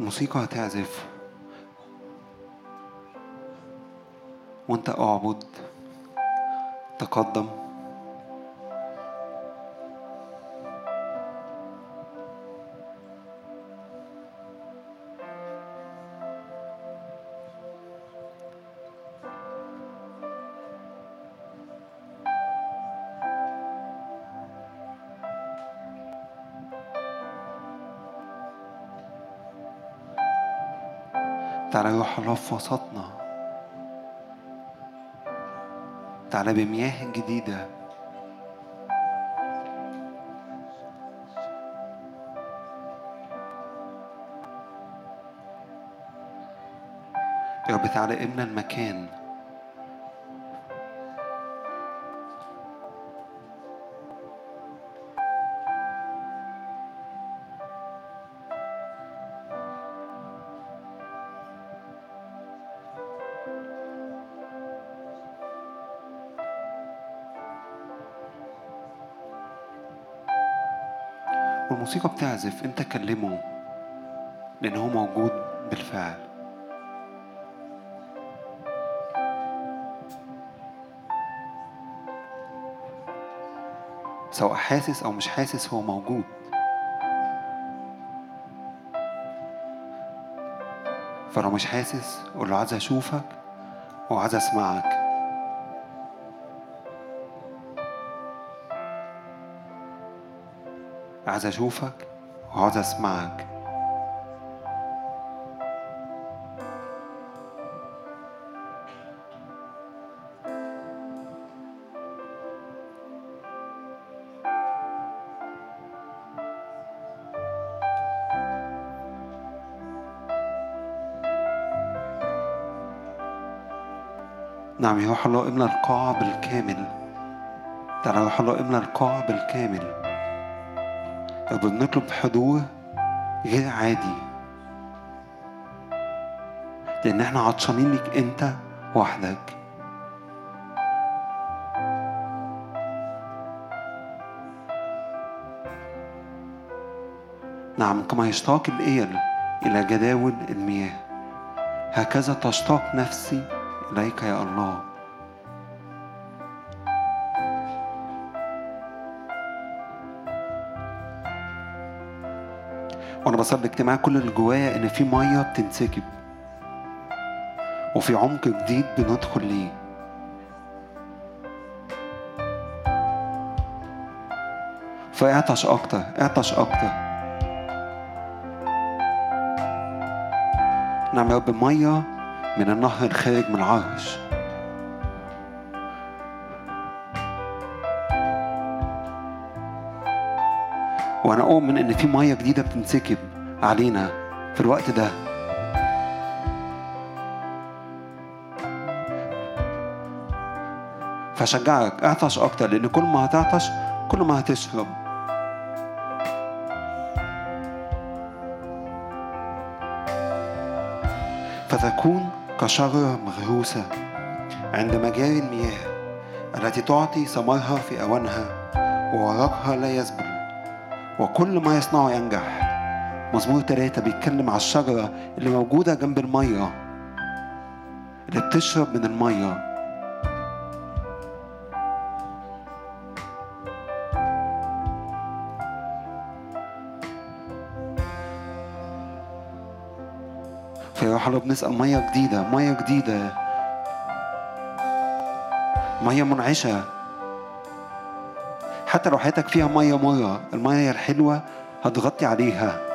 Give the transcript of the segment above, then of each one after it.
الموسيقى هتعزف. وانت اعبد تقدم. الله في وسطنا. تعالى بمياه جديدة. يا رب تعالى املى المكان. بتعزف انت كلمه لأن هو موجود بالفعل. سواء حاسس أو مش حاسس هو موجود. فلو مش حاسس قول له عايز أشوفك وعايز أسمعك. عايز أشوفك وعايز اسمعك نعم روح الله املى القاعة بالكامل. تعالى يا روح الله املى القاعة بالكامل. رب بنطلب حضور غير عادي. لأن إحنا عطشانين ليك أنت وحدك. نعم كما يشتاق الإيل إلى جداول المياه هكذا تشتاق نفسي إليك يا الله. وأنا بصلي اجتماع كل اللي جوايا إن في مية بتنسكب وفي عمق جديد بندخل ليه. فاعطش أكتر اعطش أكتر. نعم يا رب مية من النهر الخارج من العرش. وأنا أؤمن إن في مية جديدة بتنسكب. علينا في الوقت ده. فشجعك اعطش أكتر لأن كل ما هتعطش كل ما هتشرب فتكون كشجرة مغروسة عند مجاري المياه التي تعطي ثمرها في أوانها وورقها لا يذبل وكل ما يصنعه ينجح. مزمور ثلاثة بيتكلم على الشجرة اللي موجودة جنب المية اللي بتشرب من المية. فيا الله بنسأل مية جديدة مية جديدة. مية منعشة. حتى لو حياتك فيها مية مرة المية الحلوة هتغطي عليها.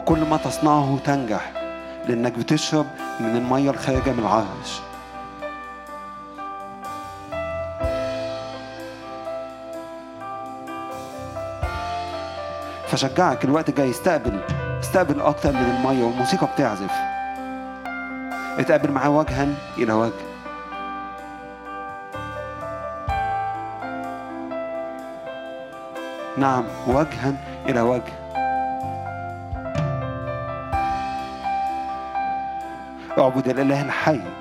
وكل ما تصنعه تنجح لأنك بتشرب من المية الخارجة من العرش. فشجعك الوقت جاي استقبل استقبل أكتر من المية والموسيقى بتعزف. اتقابل معاه وجها إلى وجه. نعم وجها إلى وجه. أعبد الإله الحي.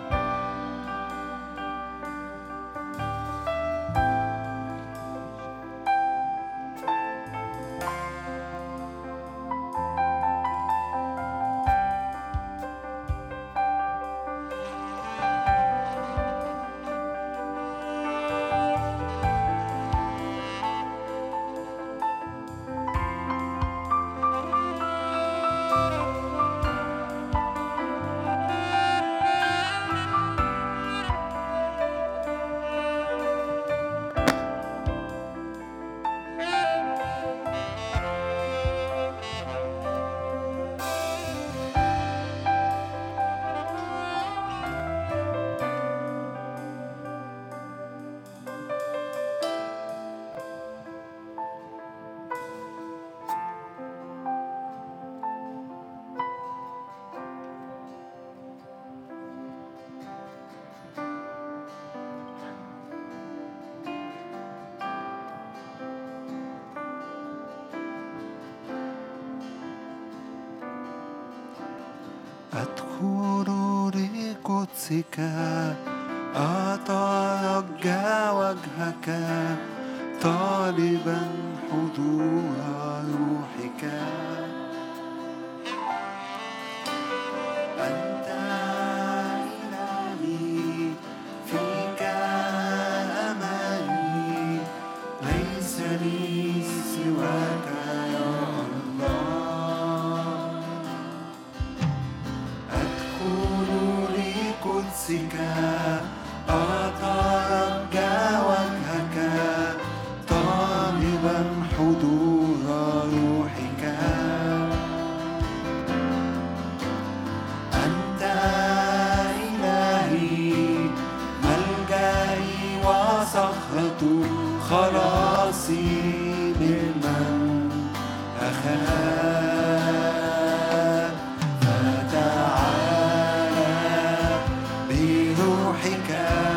نفسك أتعجى وجهك طالباً. ricas.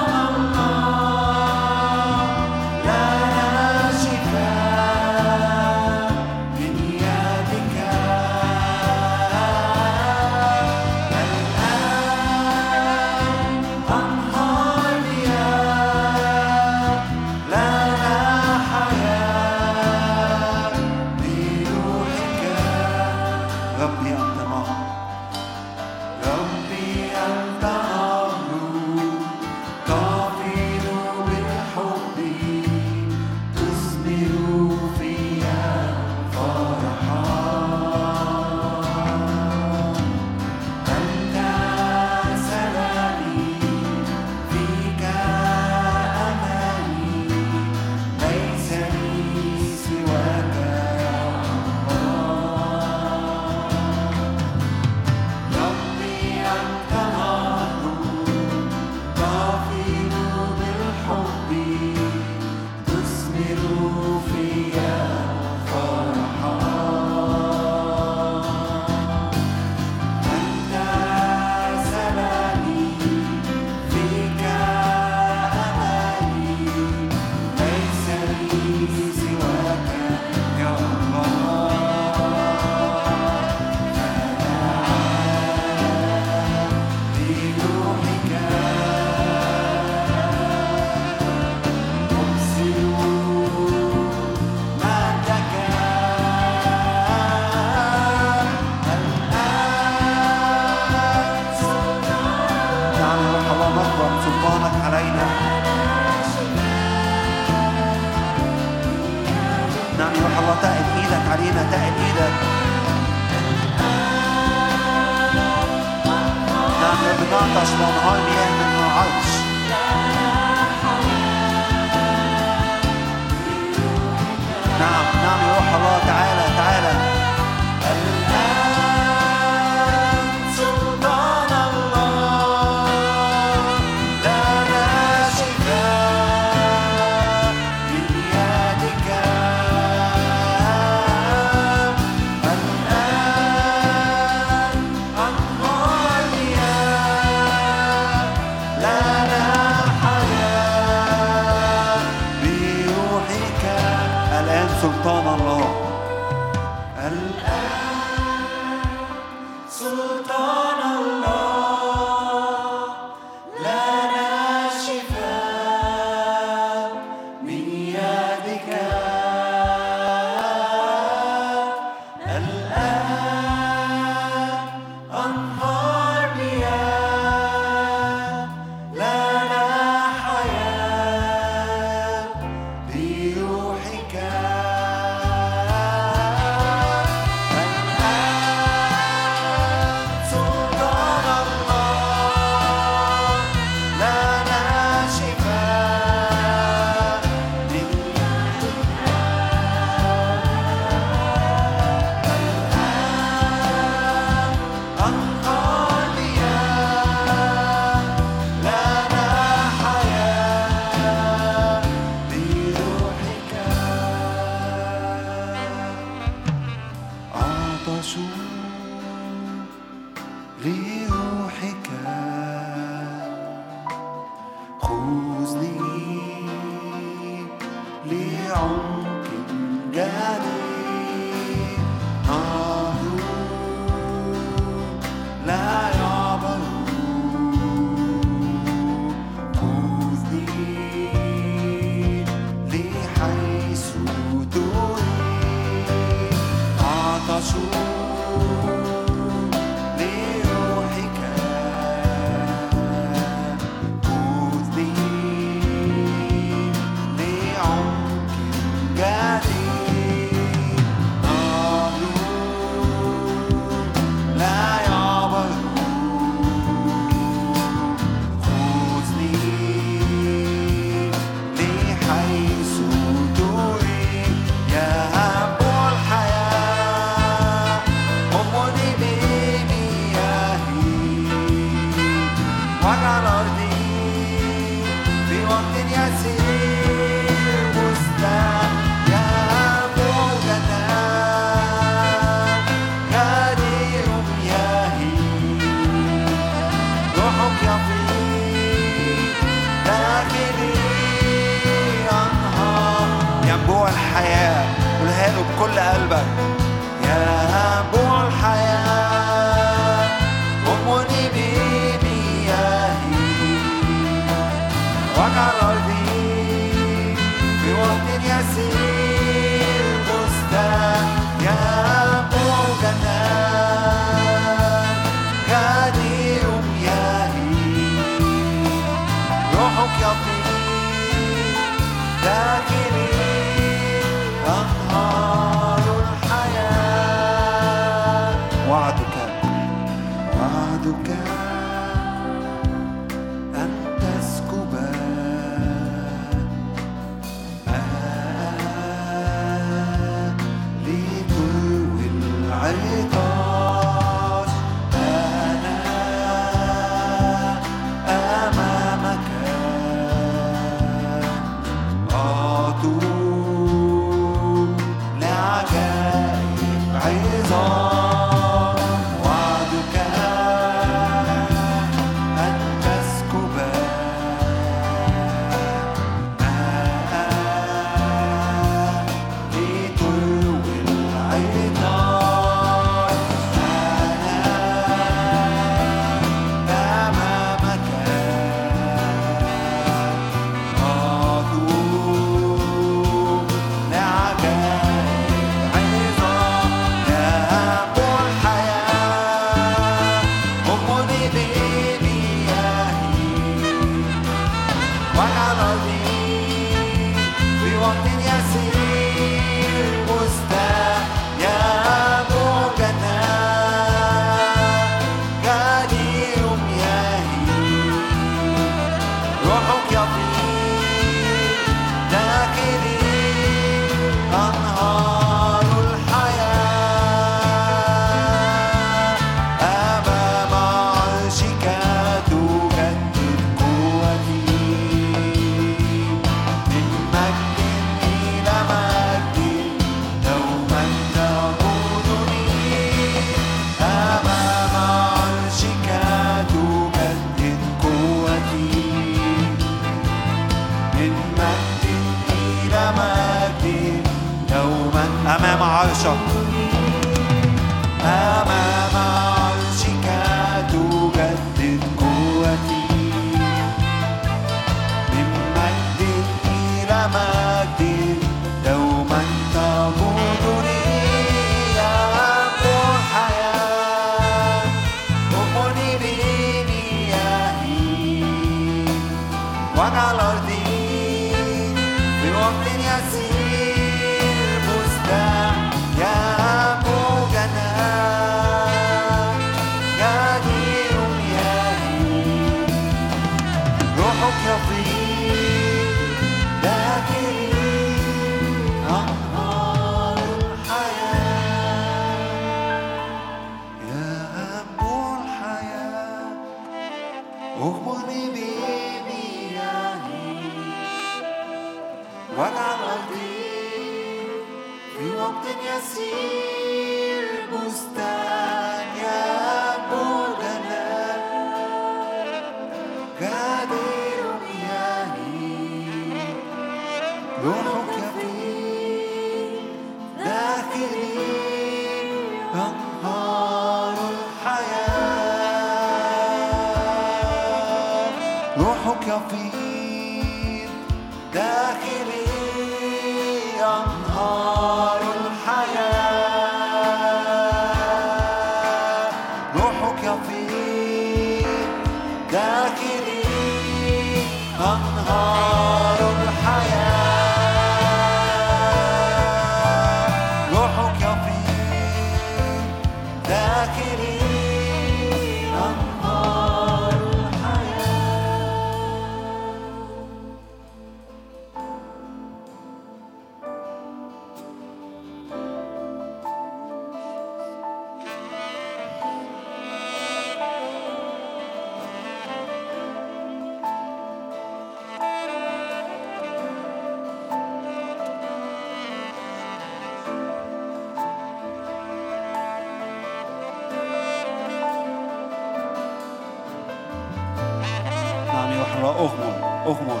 نعم يا روح الله أغمر أغمر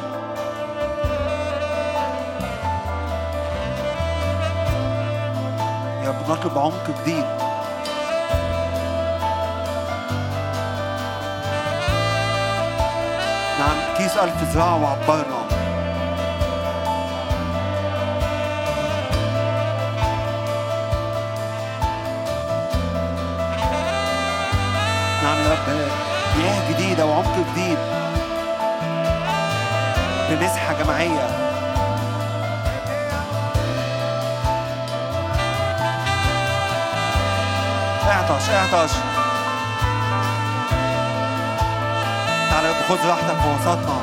يا رب نطلب عمق جديد نعم كيس ألف ذراع وعبرنا. جماعية اعطش اعطش. تعالى خذ راحتك في وسطنا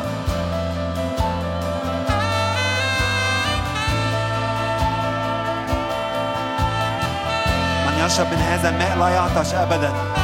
من يشرب من هذا الماء لا يعطش ابدا.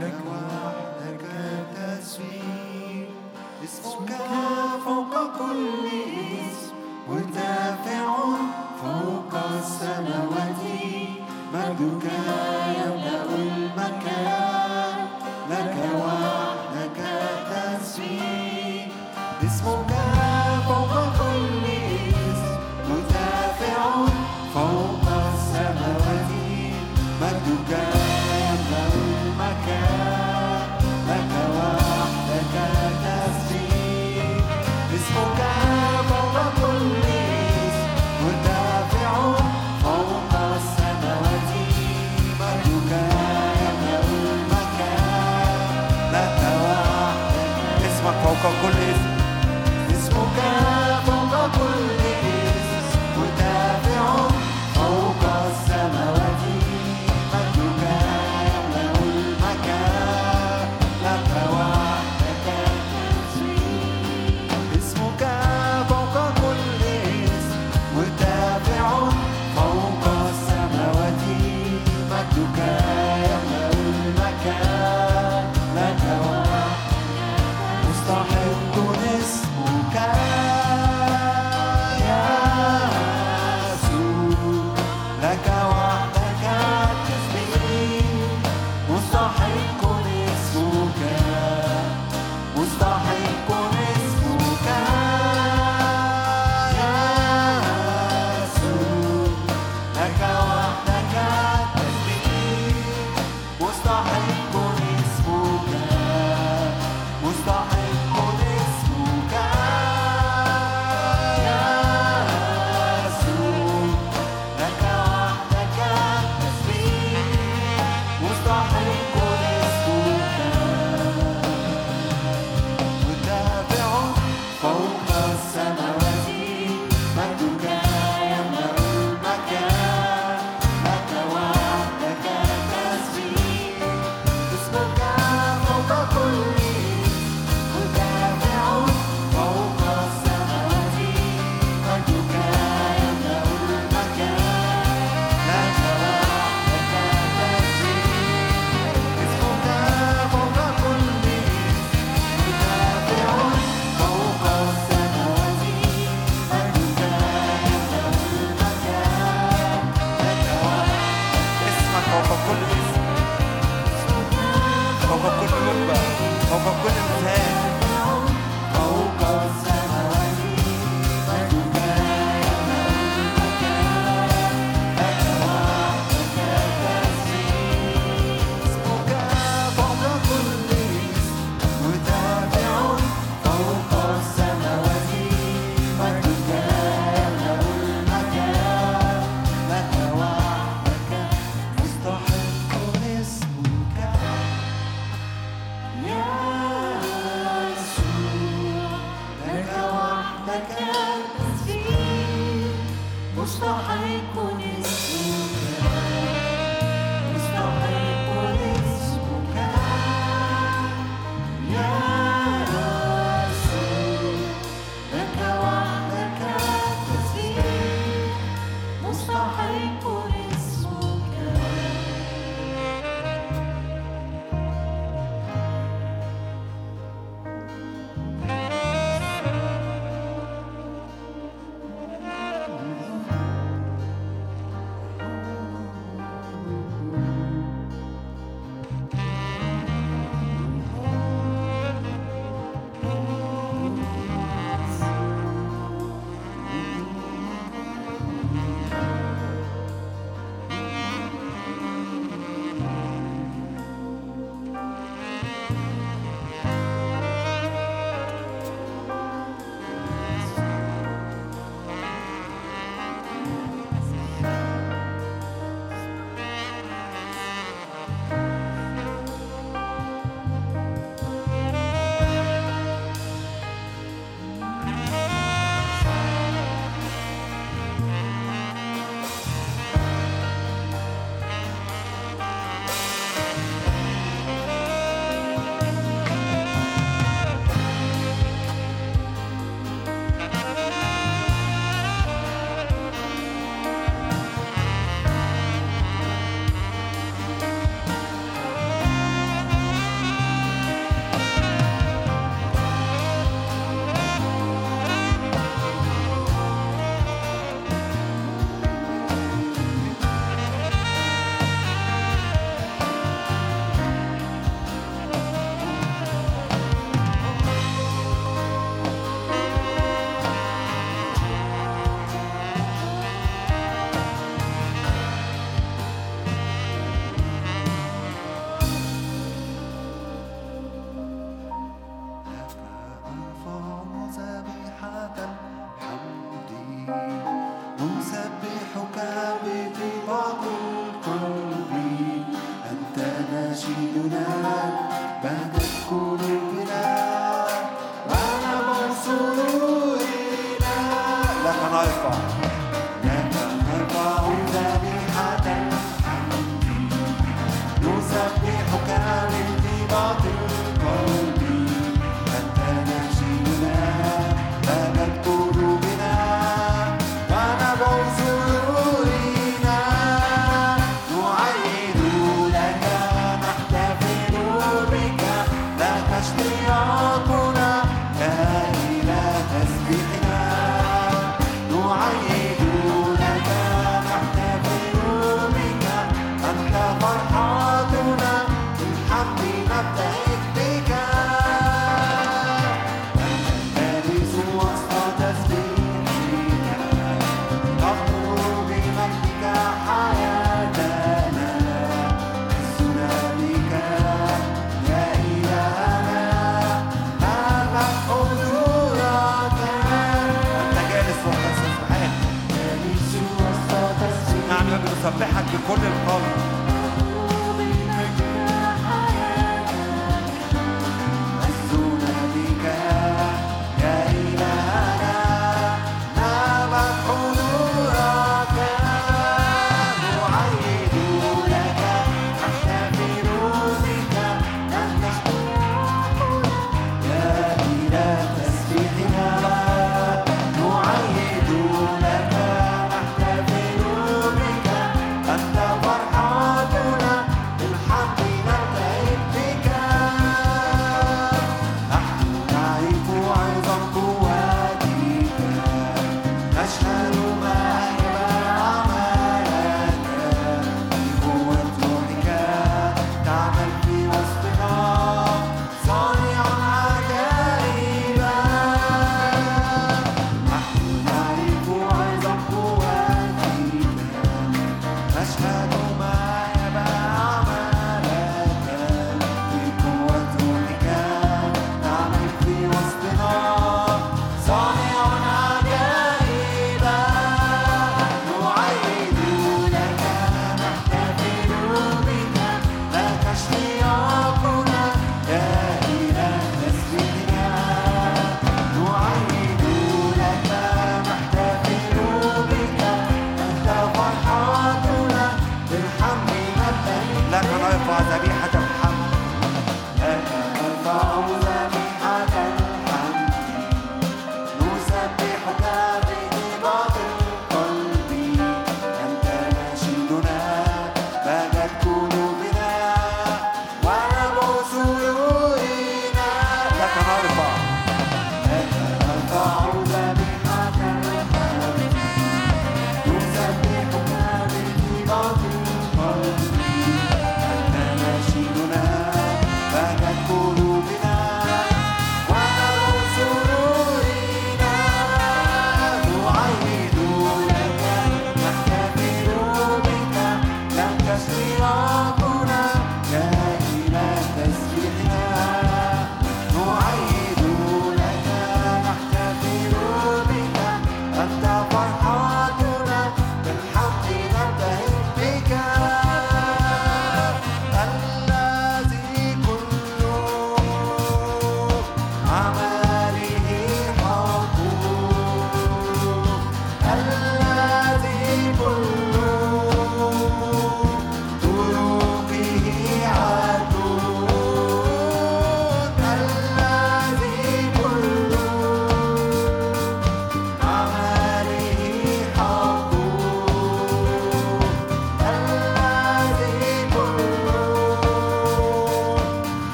Look.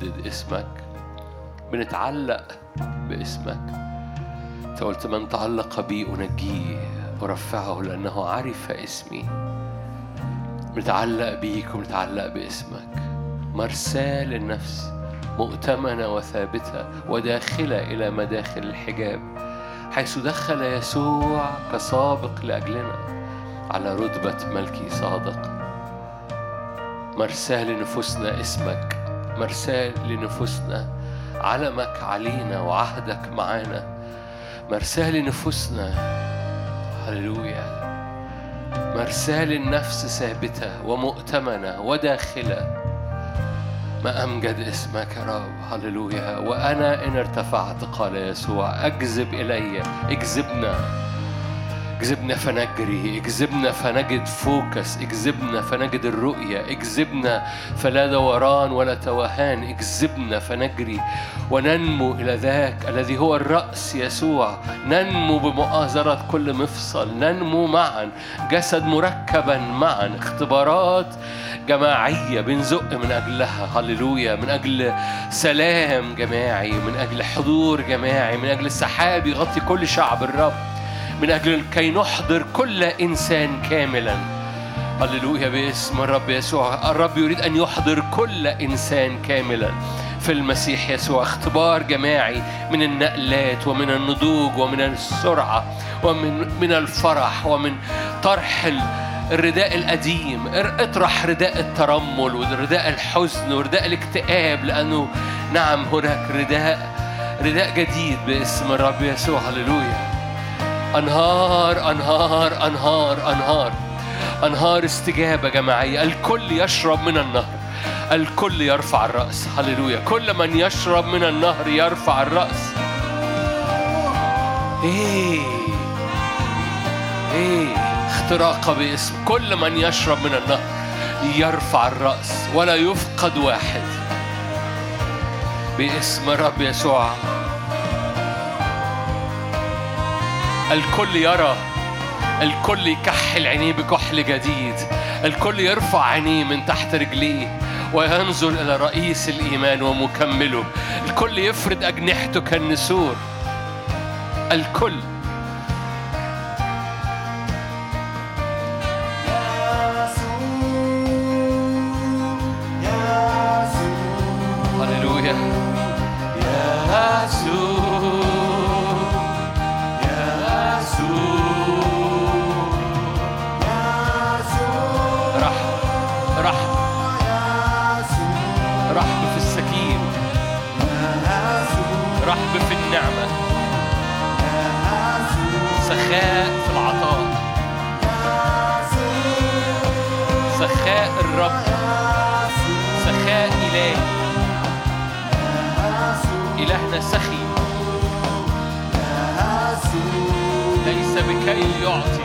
بنردد اسمك بنتعلق باسمك. أنت قلت من تعلق بي أنجيه أرفعه لأنه عرف اسمي. بنتعلق بيك وبنتعلق باسمك. مرساة للنفس مؤتمنة وثابتة وداخلة إلى مداخل الحجاب. حيث دخل يسوع كسابق لأجلنا على رتبة ملكي صادق. مرساه لنفوسنا اسمك. مرساه لنفوسنا. علمك علينا وعهدك معانا. مرساه لنفوسنا. هللويا. مرساه للنفس ثابتة ومؤتمنة وداخلة. ما أمجد اسمك يا رب. هللويا. وأنا إن ارتفعت قال يسوع. أجذب إلي. اجذبنا اجذبنا فنجري اجذبنا فنجد فوكس اجذبنا فنجد الرؤية اجذبنا فلا دوران ولا توهان اجذبنا فنجري وننمو إلى ذاك الذي هو الرأس يسوع. ننمو بمؤازرة كل مفصل ننمو معا جسد مركبا معا اختبارات جماعية بنزق من أجلها. هللويا من أجل سلام جماعي من أجل حضور جماعي من أجل سحاب يغطي كل شعب الرب. من أجل كي نحضر كل إنسان كاملا. هللويا باسم الرب يسوع. الرب يريد أن يحضر كل إنسان كاملا. في المسيح يسوع اختبار جماعي من النقلات ومن النضوج ومن السرعة ومن من الفرح ومن طرح ال- الرداء القديم. اطرح رداء الترمل ورداء الحزن ورداء الاكتئاب لأنه نعم هناك رداء رداء جديد باسم الرب يسوع. هللويا. أنهار أنهار أنهار أنهار. أنهار استجابة جماعية. الكل يشرب من النهر. الكل يرفع الرأس. هللويا. كل من يشرب من النهر يرفع الرأس. إيه. إيه. اختراق باسم. كل من يشرب من النهر يرفع الرأس. ولا يفقد واحد. باسم الرب يسوع. الكل يرى الكل يكحل عينيه بكحل جديد الكل يرفع عينيه من تحت رجليه وينظر إلى رئيس الإيمان ومكمله الكل يفرد أجنحته كالنسور الكل. هللويا. إلهنا سخي. ليس بكي يعطي.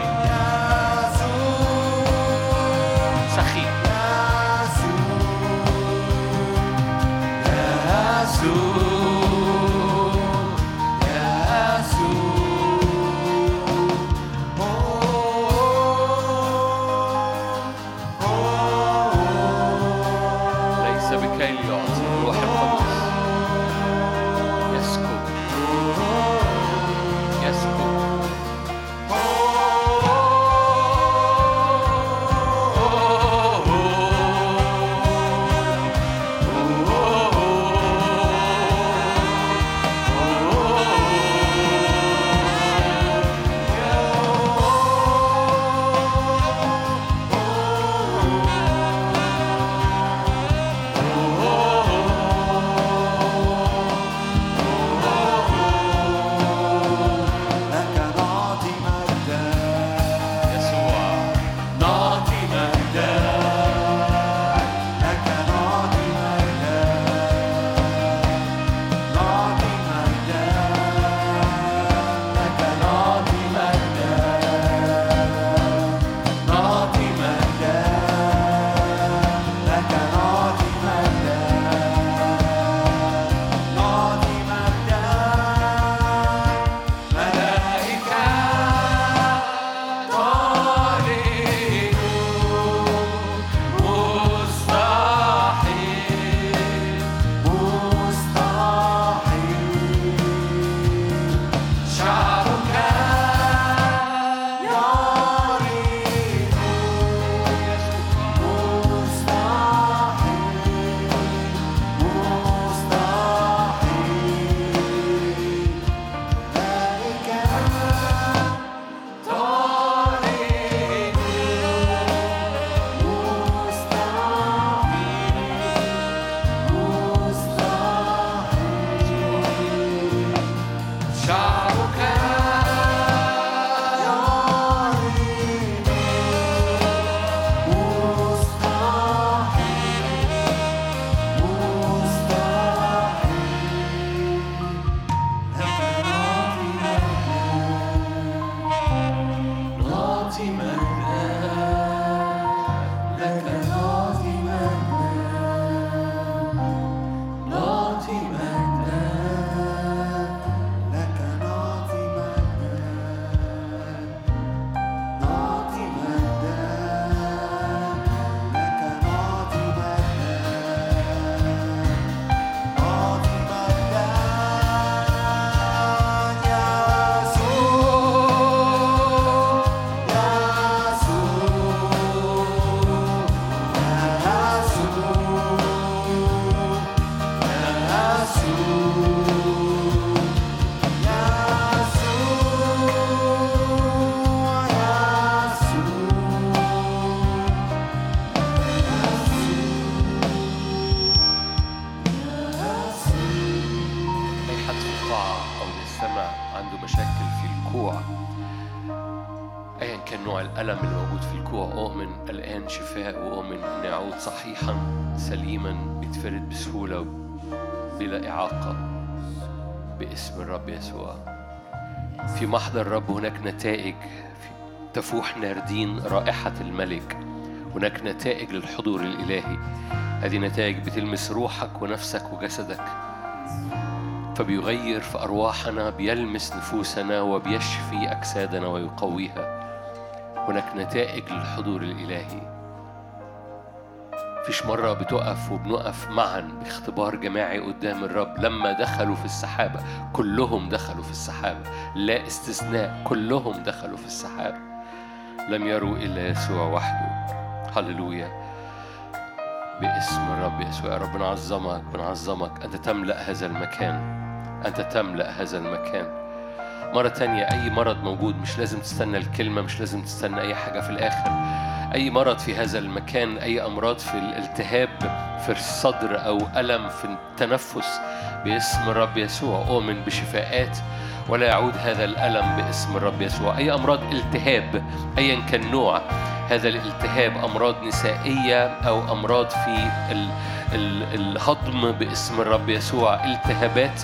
الرب يسوع في محضر الرب هناك نتائج تفوح ناردين رائحة الملك. هناك نتائج للحضور الإلهي. هذه نتائج بتلمس روحك ونفسك وجسدك. فبيغير في أرواحنا بيلمس نفوسنا وبيشفي أجسادنا ويقويها. هناك نتائج للحضور الإلهي. فيش مرة بتقف وبنقف معا باختبار جماعي قدام الرب. لما دخلوا في السحابة كلهم دخلوا في السحابة. لا استثناء كلهم دخلوا في السحابة. لم يروا إلا يسوع وحده. هللويا. باسم الرب يسوع. يا رب نعظمك بنعظمك. أنت تملأ هذا المكان. أنت تملأ هذا المكان. مرة تانية أي مرض موجود مش لازم تستنى الكلمة مش لازم تستنى أي حاجة في الآخر. أي مرض في هذا المكان أي أمراض في الالتهاب في الصدر أو ألم في التنفس باسم الرب يسوع. أؤمن بشفاءات ولا يعود هذا الألم باسم الرب يسوع. أي أمراض التهاب أيا كان نوع هذا الالتهاب أمراض نسائية أو أمراض في الهضم باسم الرب يسوع. التهابات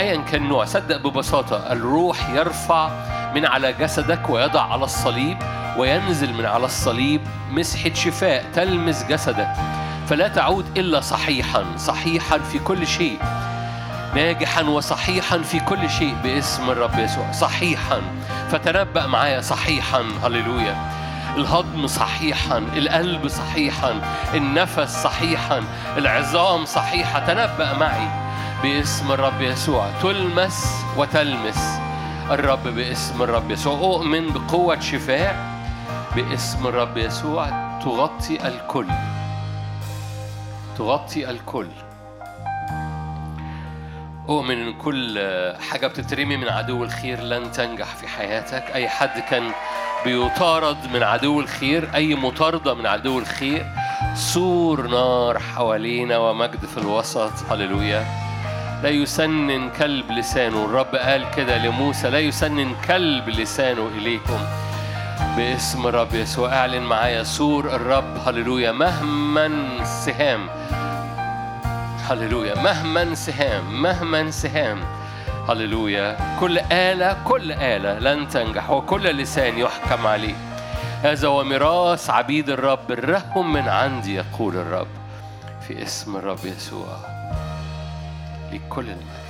ايا كان نوع. صدق ببساطة الروح يرفع من على جسدك ويضع على الصليب وينزل من على الصليب مسحه شفاء تلمس جسدك. فلا تعود إلا صحيحا صحيحا في كل شيء. ناجحا وصحيحا في كل شيء باسم الرب يسوع. صحيحا. فتنبأ معايا صحيحا هللويا. الهضم صحيحا القلب صحيحا النفس صحيحا العظام صحيحة. تنبأ معي باسم الرب يسوع. تلمس وتلمس. الرب باسم الرب يسوع. أؤمن بقوة شفاء باسم الرب يسوع. تغطي الكل. تغطي الكل. أؤمن إن كل حاجة بتترمي من عدو الخير لن تنجح في حياتك. أي حد كان بيطارد من عدو الخير أي مطاردة من عدو الخير سور نار حوالينا ومجد في الوسط. هللويا. لا يسنن كلب لسانه. الرب قال كده لموسى لا يسنن كلب لسانه إليكم باسم الرب يسوع. أعلن معايا سور الرب هللويا مهما سهام هللويا مهما سهام مهما سهام هللويا كل آلة كل آلة لن تنجح وكل لسان يحكم عليه. هذا هو ميراث عبيد الرب الرهم من عندي يقول الرب في اسم الرب يسوع. les colonies.